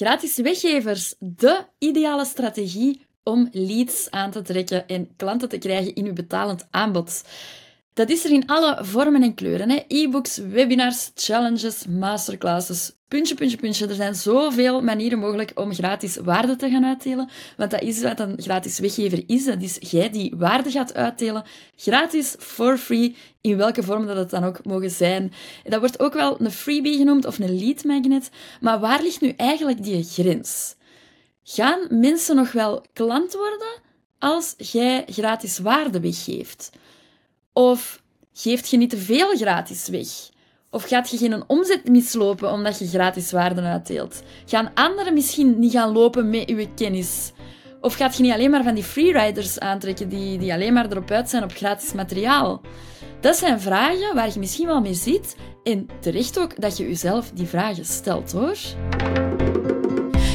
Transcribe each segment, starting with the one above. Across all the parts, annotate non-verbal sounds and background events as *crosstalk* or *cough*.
Gratis weggevers, de ideale strategie om leads aan te trekken en klanten te krijgen in uw betalend aanbod. Dat is er in alle vormen en kleuren. E-books, webinars, challenges, masterclasses, puntje, puntje, puntje. Er zijn zoveel manieren mogelijk om gratis waarde te gaan uitdelen. Want dat is wat een gratis weggever is. Dat is jij die waarde gaat uitdelen. Gratis, for free, in welke vorm dat het dan ook mogen zijn. Dat wordt ook wel een freebie genoemd of een lead magnet. Maar waar ligt nu eigenlijk die grens? Gaan mensen nog wel klant worden als jij gratis waarde weggeeft? Of geeft je niet te veel gratis weg? Of gaat je geen omzet mislopen omdat je gratis waarden uitdeelt? Gaan anderen misschien niet gaan lopen met je kennis? Of gaat je niet alleen maar van die freeriders aantrekken die, die alleen maar erop uit zijn op gratis materiaal? Dat zijn vragen waar je misschien wel mee zit en terecht ook dat je jezelf die vragen stelt hoor.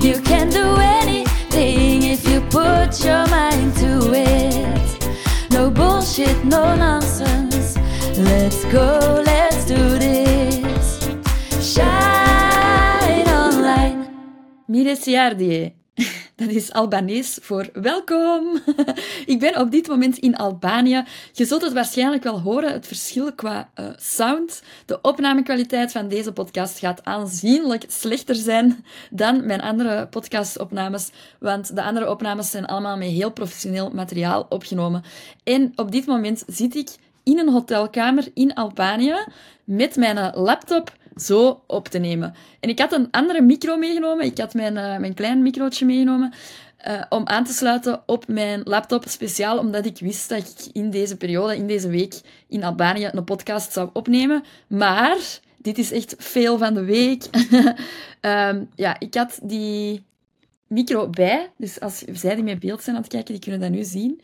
You can do anything if you put your mind to it. No bullshit, no nonsense. Let's go, let's do this. Shine online. *laughs* Dat is Albanees voor welkom. *laughs* Ik ben op dit moment in Albanië. Je zult het waarschijnlijk wel horen, het verschil qua uh, sound. De opnamekwaliteit van deze podcast gaat aanzienlijk slechter zijn *laughs* dan mijn andere podcastopnames, want de andere opnames zijn allemaal met heel professioneel materiaal opgenomen. En op dit moment zit ik in een hotelkamer in Albanië met mijn laptop zo op te nemen. En ik had een andere micro meegenomen. Ik had mijn, uh, mijn klein microotje meegenomen. Uh, om aan te sluiten op mijn laptop, speciaal omdat ik wist dat ik in deze periode, in deze week, in Albanië een podcast zou opnemen. Maar dit is echt veel van de week. um, *laughs* ja, ik had die micro bij, dus als zij die met beeld zijn aan het kijken, die kunnen dat nu zien.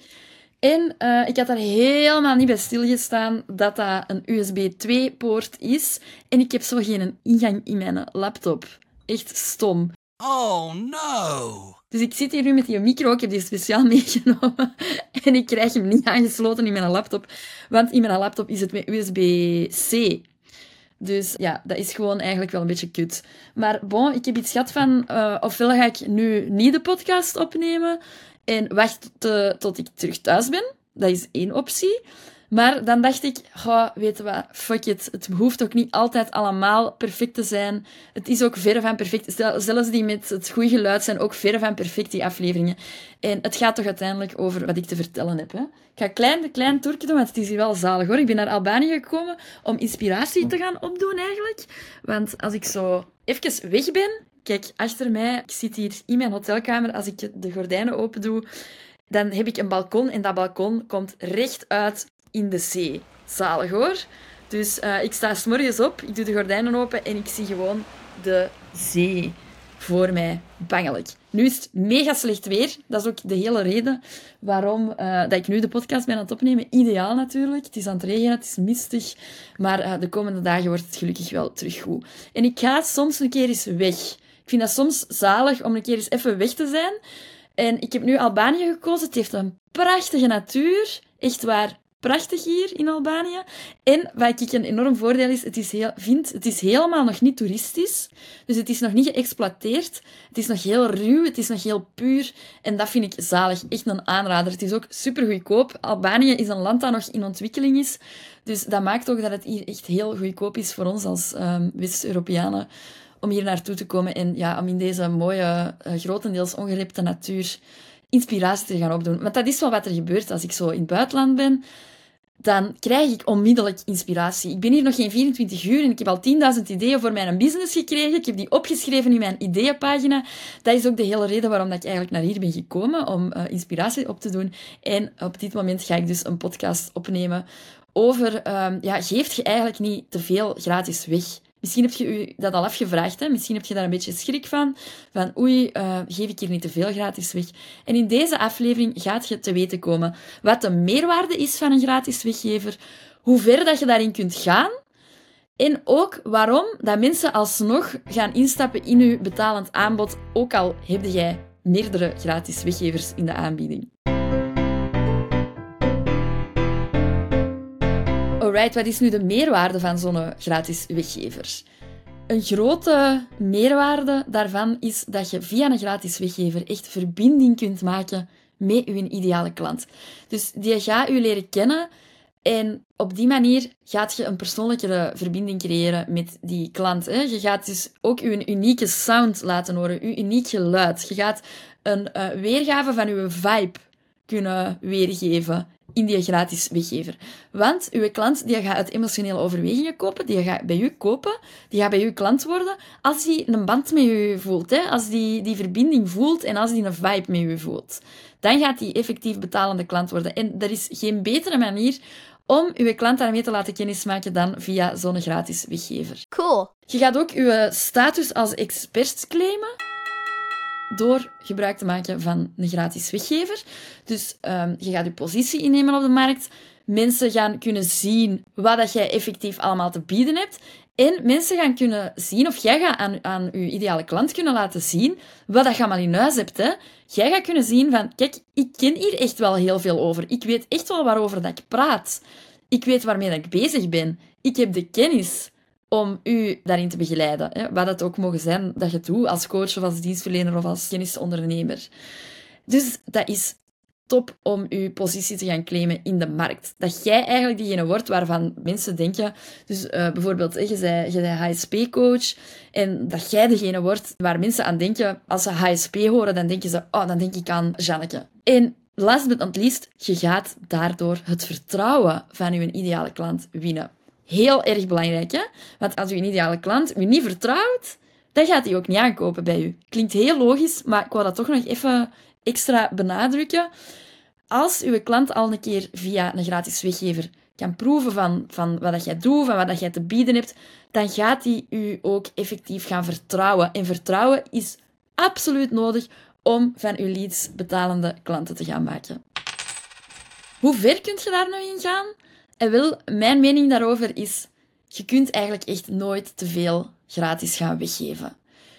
En uh, ik had daar helemaal niet bij stilgestaan dat dat een USB 2-poort is. En ik heb zo geen ingang in mijn laptop. Echt stom. Oh no! Dus ik zit hier nu met die micro, ik heb die speciaal *laughs* meegenomen. En ik krijg hem niet aangesloten in mijn laptop. Want in mijn laptop is het met USB-C. Dus ja, dat is gewoon eigenlijk wel een beetje kut. Maar bon, ik heb iets gehad van, uh, ofwel ga ik nu niet de podcast opnemen, en wacht tot ik terug thuis ben. Dat is één optie. Maar dan dacht ik, oh, weet wat, fuck it. Het hoeft ook niet altijd allemaal perfect te zijn. Het is ook verre van perfect. Zelfs die met het goede geluid zijn ook verre van perfect, die afleveringen. En het gaat toch uiteindelijk over wat ik te vertellen heb. Hè? Ik ga een klein, klein toertje doen, want het is hier wel zalig hoor. Ik ben naar Albanië gekomen om inspiratie te gaan opdoen eigenlijk. Want als ik zo even weg ben, Kijk, achter mij, ik zit hier in mijn hotelkamer. Als ik de gordijnen open doe, dan heb ik een balkon. En dat balkon komt recht uit in de zee. Zalig hoor. Dus uh, ik sta s op, ik doe de gordijnen open en ik zie gewoon de zee voor mij. Bangelijk. Nu is het mega slecht weer. Dat is ook de hele reden waarom uh, dat ik nu de podcast ben aan het opnemen. Ideaal natuurlijk. Het is aan het regenen, het is mistig. Maar uh, de komende dagen wordt het gelukkig wel terug goed. En ik ga soms een keer eens weg. Ik vind dat soms zalig om een keer eens even weg te zijn. En ik heb nu Albanië gekozen. Het heeft een prachtige natuur. Echt waar, prachtig hier in Albanië. En wat ik een enorm voordeel is, het is heel, vind, het is helemaal nog niet toeristisch. Dus het is nog niet geëxploiteerd. Het is nog heel ruw, het is nog heel puur. En dat vind ik zalig. Echt een aanrader. Het is ook super goedkoop. Albanië is een land dat nog in ontwikkeling is. Dus dat maakt ook dat het hier echt heel goedkoop is voor ons als um, West-Europeanen om hier naartoe te komen en ja, om in deze mooie, uh, grotendeels ongerepte natuur inspiratie te gaan opdoen. Want dat is wel wat er gebeurt als ik zo in het buitenland ben. Dan krijg ik onmiddellijk inspiratie. Ik ben hier nog geen 24 uur en ik heb al 10.000 ideeën voor mijn business gekregen. Ik heb die opgeschreven in mijn ideeënpagina. Dat is ook de hele reden waarom dat ik eigenlijk naar hier ben gekomen, om uh, inspiratie op te doen. En op dit moment ga ik dus een podcast opnemen over, um, ja, geeft je eigenlijk niet te veel gratis weg? Misschien heb je u dat al afgevraagd. Hè? Misschien heb je daar een beetje schrik van. Van oei, uh, geef ik hier niet te veel gratis weg. En in deze aflevering gaat je te weten komen wat de meerwaarde is van een gratis weggever. Hoe ver dat je daarin kunt gaan. En ook waarom dat mensen alsnog gaan instappen in uw betalend aanbod. Ook al heb jij meerdere gratis weggevers in de aanbieding. Wat is nu de meerwaarde van zo'n gratis weggever? Een grote meerwaarde daarvan is dat je via een gratis weggever echt verbinding kunt maken met je ideale klant. Dus die gaat u leren kennen en op die manier gaat je een persoonlijkere verbinding creëren met die klant. Hè? Je gaat dus ook je unieke sound laten horen, je uniek geluid. Je gaat een uh, weergave van je vibe kunnen weergeven in die gratis weggever. Want uw klant die gaat uit emotionele overwegingen kopen, die gaat bij u kopen, die gaat bij u klant worden als hij een band met u voelt. Hè? Als die die verbinding voelt en als die een vibe met u voelt. Dan gaat die effectief betalende klant worden. En er is geen betere manier om uw klant daarmee te laten kennismaken dan via zo'n gratis weggever. Cool. Je gaat ook uw status als expert claimen door gebruik te maken van een gratis weggever. Dus um, je gaat je positie innemen op de markt. Mensen gaan kunnen zien wat dat jij effectief allemaal te bieden hebt. En mensen gaan kunnen zien, of jij gaat aan, aan je ideale klant kunnen laten zien wat dat je allemaal in huis hebt. Hè. Jij gaat kunnen zien van, kijk, ik ken hier echt wel heel veel over. Ik weet echt wel waarover dat ik praat. Ik weet waarmee dat ik bezig ben. Ik heb de kennis om u daarin te begeleiden. Hè? Wat het ook mogen zijn dat je doet als coach of als dienstverlener of als kennisondernemer. Dus dat is top om je positie te gaan claimen in de markt. Dat jij eigenlijk diegene wordt waarvan mensen denken... Dus uh, bijvoorbeeld, je bent, je HSP-coach en dat jij degene wordt waar mensen aan denken... Als ze HSP horen, dan denken ze... Oh, dan denk ik aan Janneke. En last but not least, je gaat daardoor het vertrouwen van je ideale klant winnen. Heel erg belangrijk, hè? Want als uw ideale klant u niet vertrouwt, dan gaat hij ook niet aankopen bij u. Klinkt heel logisch, maar ik wou dat toch nog even extra benadrukken. Als uw klant al een keer via een gratis weggever kan proeven van, van wat dat jij doet, van wat dat jij te bieden hebt, dan gaat hij u ook effectief gaan vertrouwen. En vertrouwen is absoluut nodig om van uw leads betalende klanten te gaan maken. Hoe ver kunt je daar nou in gaan? En wel, mijn mening daarover is, je kunt eigenlijk echt nooit te veel gratis gaan weggeven.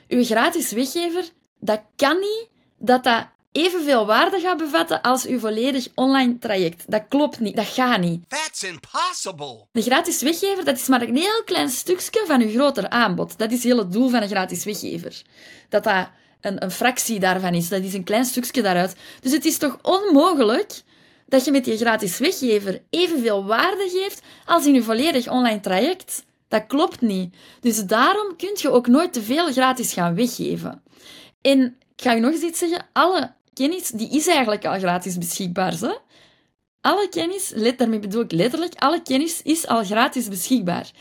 Uw gratis weggever, dat kan niet dat dat evenveel waarde gaat bevatten als uw volledig online traject. Dat klopt niet, dat gaat niet. That's impossible. De gratis weggever, dat is maar een heel klein stukje van uw groter aanbod. Dat is heel het doel van een gratis weggever. Dat dat een, een fractie daarvan is. Dat is een klein stukje daaruit. Dus het is toch onmogelijk dat je met je gratis weggever evenveel waarde geeft als in je volledig online traject. Dat klopt niet. Dus daarom kun je ook nooit te veel gratis gaan weggeven. En ik ga je nog eens iets zeggen. Alle kennis die is eigenlijk al gratis beschikbaar. Hè? Alle kennis, let, daarmee bedoel ik letterlijk, alle kennis is al gratis beschikbaar.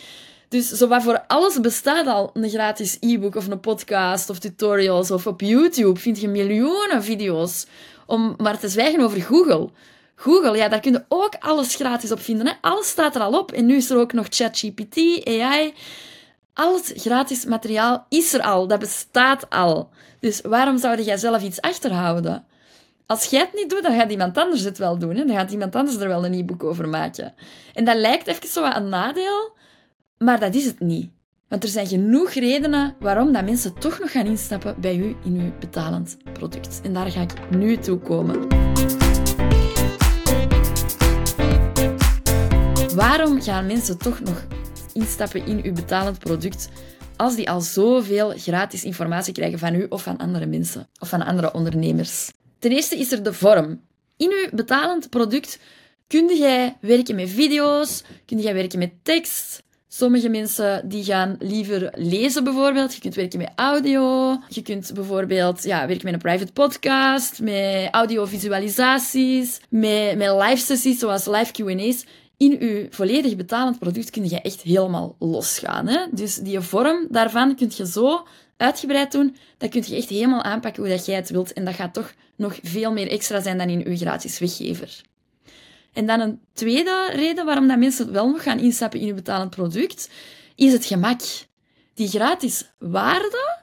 Dus zowat voor alles bestaat al een gratis e-book of een podcast of tutorials of op YouTube vind je miljoenen video's. Om maar te zwijgen over Google. Google, ja, daar kun je ook alles gratis op vinden. Hè? Alles staat er al op. En nu is er ook nog ChatGPT, AI. Alles gratis materiaal is er al. Dat bestaat al. Dus waarom zou jij zelf iets achterhouden? Als jij het niet doet, dan gaat iemand anders het wel doen. Hè? Dan gaat iemand anders er wel een e-book over maken. En dat lijkt even zo een nadeel, maar dat is het niet. Want er zijn genoeg redenen waarom dat mensen toch nog gaan instappen bij u in uw betalend product. En daar ga ik nu toe komen. Waarom gaan mensen toch nog instappen in uw betalend product als die al zoveel gratis informatie krijgen van u of van andere mensen of van andere ondernemers? Ten eerste is er de vorm. In uw betalend product kun jij werken met video's, kun jij werken met tekst. Sommige mensen die gaan liever lezen bijvoorbeeld. Je kunt werken met audio. Je kunt bijvoorbeeld ja, werken met een private podcast, met audiovisualisaties, met, met live sessies zoals live Q&A's in je volledig betalend product kun je echt helemaal losgaan. Hè? Dus die vorm daarvan kun je zo uitgebreid doen, dat kun je echt helemaal aanpakken hoe dat jij het wilt. En dat gaat toch nog veel meer extra zijn dan in je gratis weggever. En dan een tweede reden waarom dat mensen wel nog gaan instappen in je betalend product, is het gemak. Die gratis waarde,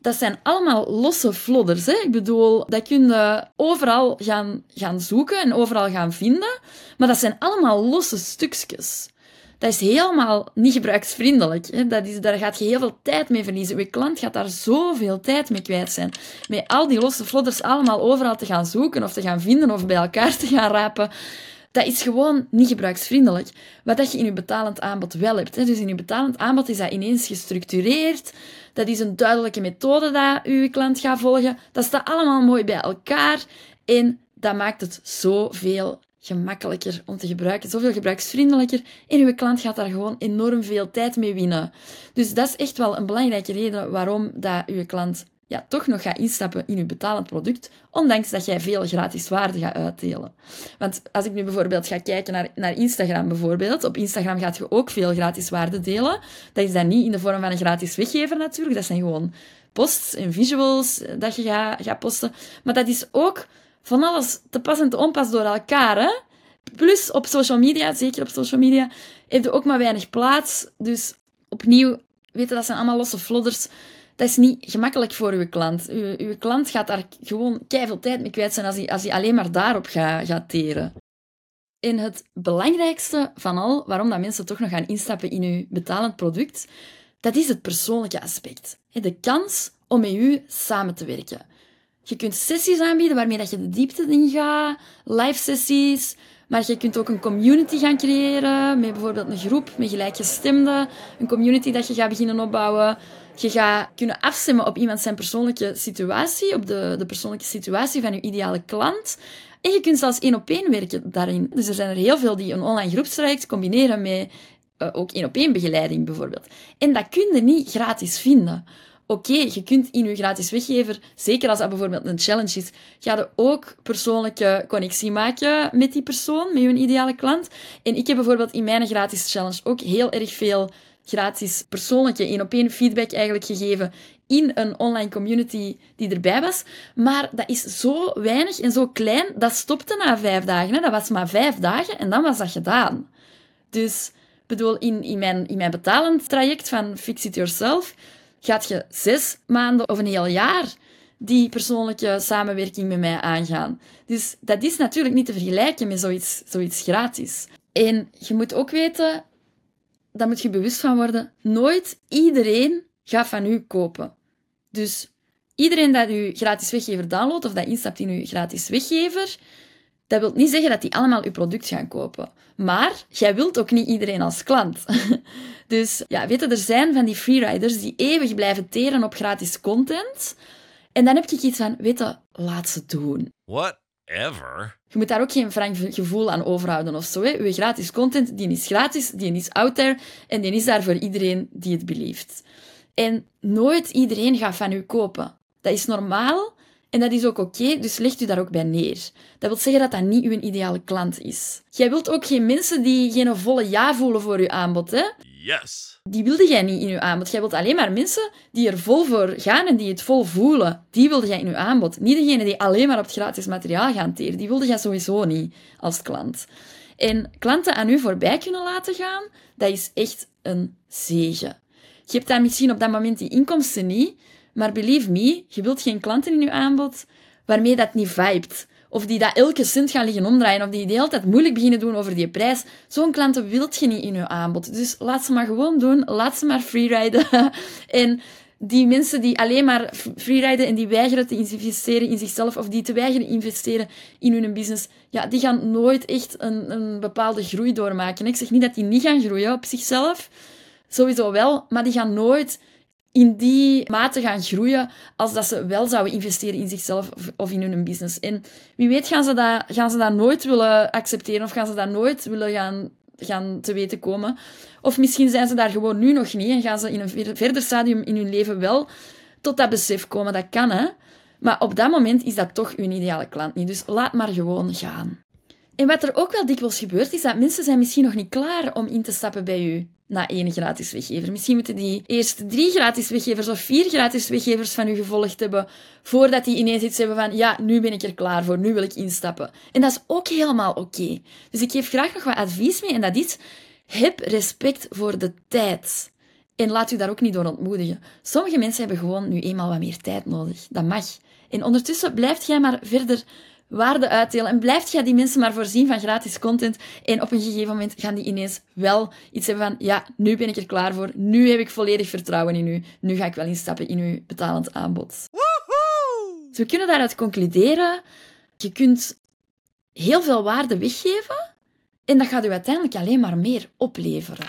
dat zijn allemaal losse flodders. Hè? Ik bedoel, dat kun je overal gaan, gaan zoeken en overal gaan vinden. Maar dat zijn allemaal losse stukjes. Dat is helemaal niet gebruiksvriendelijk. Hè? Dat is, daar gaat je heel veel tijd mee verliezen. Je klant gaat daar zoveel tijd mee kwijt zijn. Met al die losse flodders allemaal overal te gaan zoeken of te gaan vinden of bij elkaar te gaan rapen. Dat is gewoon niet gebruiksvriendelijk. Wat dat je in je betalend aanbod wel hebt. Dus in je betalend aanbod is dat ineens gestructureerd. Dat is een duidelijke methode dat je klant gaat volgen. Dat staat allemaal mooi bij elkaar. En dat maakt het zoveel gemakkelijker om te gebruiken, zoveel gebruiksvriendelijker. En uw klant gaat daar gewoon enorm veel tijd mee winnen. Dus dat is echt wel een belangrijke reden waarom dat uw klant ja, toch nog gaat instappen in uw betalend product, ondanks dat jij veel gratis waarde gaat uitdelen. Want als ik nu bijvoorbeeld ga kijken naar, naar Instagram bijvoorbeeld, op Instagram gaat je ook veel gratis waarde delen. Dat is dan niet in de vorm van een gratis weggever natuurlijk, dat zijn gewoon posts en visuals dat je gaat, gaat posten. Maar dat is ook van alles te pas en te onpas door elkaar. Hè? Plus op social media, zeker op social media, heeft er ook maar weinig plaats. Dus opnieuw, weten dat zijn allemaal losse flodders. Dat is niet gemakkelijk voor uw klant. Uw, uw klant gaat daar gewoon veel tijd mee kwijt zijn als hij, als hij alleen maar daarop gaat, gaat teren. En het belangrijkste van al, waarom dat mensen toch nog gaan instappen in uw betalend product, dat is het persoonlijke aspect. De kans om met u samen te werken. Je kunt sessies aanbieden waarmee dat je de diepte in gaat, live sessies, maar je kunt ook een community gaan creëren, met bijvoorbeeld een groep met gelijkgestemden, een community dat je gaat beginnen opbouwen. Je gaat kunnen afstemmen op iemand zijn persoonlijke situatie, op de, de persoonlijke situatie van je ideale klant. En je kunt zelfs één op één werken daarin. Dus er zijn er heel veel die een online groepstraject combineren met uh, ook één op één begeleiding bijvoorbeeld. En dat kun je niet gratis vinden oké, je kunt in je gratis weggever, zeker als dat bijvoorbeeld een challenge is, ga je ook persoonlijke connectie maken met die persoon, met je ideale klant. En ik heb bijvoorbeeld in mijn gratis challenge ook heel erg veel gratis persoonlijke één op één feedback eigenlijk gegeven in een online community die erbij was. Maar dat is zo weinig en zo klein, dat stopte na vijf dagen. Hè. Dat was maar vijf dagen en dan was dat gedaan. Dus, bedoel, in, in, mijn, in mijn betalend traject van Fix It Yourself gaat je zes maanden of een heel jaar die persoonlijke samenwerking met mij aangaan. Dus dat is natuurlijk niet te vergelijken met zoiets, zoiets gratis. En je moet ook weten, daar moet je bewust van worden, nooit iedereen gaat van u kopen. Dus iedereen dat u gratis weggever downloadt of dat instapt in uw gratis weggever, dat wil niet zeggen dat die allemaal uw product gaan kopen. Maar jij wilt ook niet iedereen als klant. *laughs* Dus ja, weet je, er zijn van die freeriders die eeuwig blijven teren op gratis content. En dan heb ik iets van, weet je, laat ze doen. Whatever. Je moet daar ook geen frank gevoel aan overhouden of zo. Hè. Uw gratis content, die is gratis, die is out there en die is daar voor iedereen die het belieft. En nooit iedereen gaat van u kopen. Dat is normaal en dat is ook oké, dus legt u daar ook bij neer. Dat wil zeggen dat dat niet uw ideale klant is. Jij wilt ook geen mensen die geen volle ja voelen voor uw aanbod, hè? Yes. Die wilde jij niet in uw aanbod. Jij wilt alleen maar mensen die er vol voor gaan en die het vol voelen. Die wilde jij in uw aanbod. Niet degene die alleen maar op het gratis materiaal gaan teren. Die wilde jij sowieso niet als klant. En klanten aan u voorbij kunnen laten gaan, dat is echt een zegen. Je hebt dan misschien op dat moment die inkomsten niet, maar believe me, je wilt geen klanten in je aanbod waarmee dat niet vibet. Of die dat elke cent gaan liggen omdraaien. Of die de hele tijd moeilijk beginnen doen over die prijs. Zo'n klanten wilt je niet in je aanbod. Dus laat ze maar gewoon doen. Laat ze maar freeriden. *laughs* en die mensen die alleen maar freeriden en die weigeren te investeren in zichzelf of die te weigeren investeren in hun business, ja, die gaan nooit echt een, een bepaalde groei doormaken. Ik zeg niet dat die niet gaan groeien op zichzelf. Sowieso wel, maar die gaan nooit in die mate gaan groeien als dat ze wel zouden investeren in zichzelf of in hun business. En wie weet gaan ze dat, gaan ze dat nooit willen accepteren of gaan ze dat nooit willen gaan, gaan te weten komen. Of misschien zijn ze daar gewoon nu nog niet en gaan ze in een verder stadium in hun leven wel tot dat besef komen. Dat kan, hè. Maar op dat moment is dat toch hun ideale klant niet. Dus laat maar gewoon gaan. En wat er ook wel dikwijls gebeurt, is dat mensen zijn misschien nog niet klaar om in te stappen bij u na één gratis weggever. Misschien moeten die eerst drie gratis weggevers of vier gratis weggevers van u gevolgd hebben, voordat die ineens iets hebben van, ja, nu ben ik er klaar voor, nu wil ik instappen. En dat is ook helemaal oké. Dus ik geef graag nog wat advies mee, en dat is, heb respect voor de tijd. En laat u daar ook niet door ontmoedigen. Sommige mensen hebben gewoon nu eenmaal wat meer tijd nodig. Dat mag. En ondertussen blijft jij maar verder waarde uitdelen. En blijft jij die mensen maar voorzien van gratis content. En op een gegeven moment gaan die ineens wel iets hebben van, ja, nu ben ik er klaar voor. Nu heb ik volledig vertrouwen in u. Nu ga ik wel instappen in uw betalend aanbod. Dus we kunnen daaruit concluderen, je kunt heel veel waarde weggeven, En dat gaat u uiteindelijk alleen maar meer opleveren.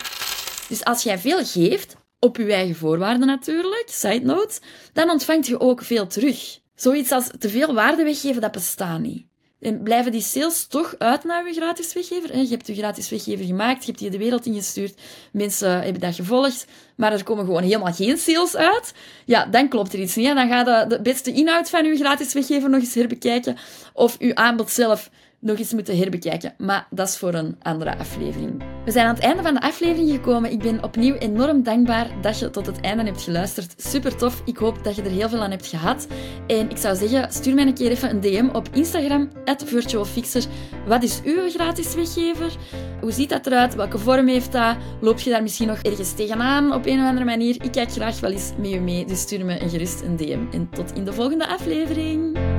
Dus als jij veel geeft, op je eigen voorwaarden natuurlijk, side note, dan ontvangt je ook veel terug. Zoiets als te veel waarde weggeven, dat bestaat niet. En blijven die sales toch uit naar je gratis weggever? Je hebt je gratis weggever gemaakt, je hebt die de wereld ingestuurd, mensen hebben dat gevolgd, maar er komen gewoon helemaal geen sales uit. Ja, dan klopt er iets niet. Dan ga de beste inhoud van je gratis weggever nog eens herbekijken, of je aanbod zelf nog eens moeten herbekijken. Maar dat is voor een andere aflevering. We zijn aan het einde van de aflevering gekomen. Ik ben opnieuw enorm dankbaar dat je tot het einde hebt geluisterd. Super tof. Ik hoop dat je er heel veel aan hebt gehad. En ik zou zeggen, stuur mij een keer even een DM op Instagram, virtualfixer. Wat is uw gratis weggever? Hoe ziet dat eruit? Welke vorm heeft dat? Loop je daar misschien nog ergens tegenaan op een of andere manier? Ik kijk graag wel eens met je mee, dus stuur me gerust een DM. En tot in de volgende aflevering.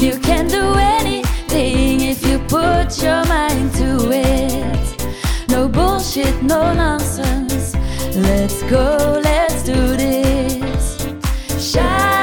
You can do anything if you put your mind to it. No bullshit, no nonsense. Let's go, let's do this. Shine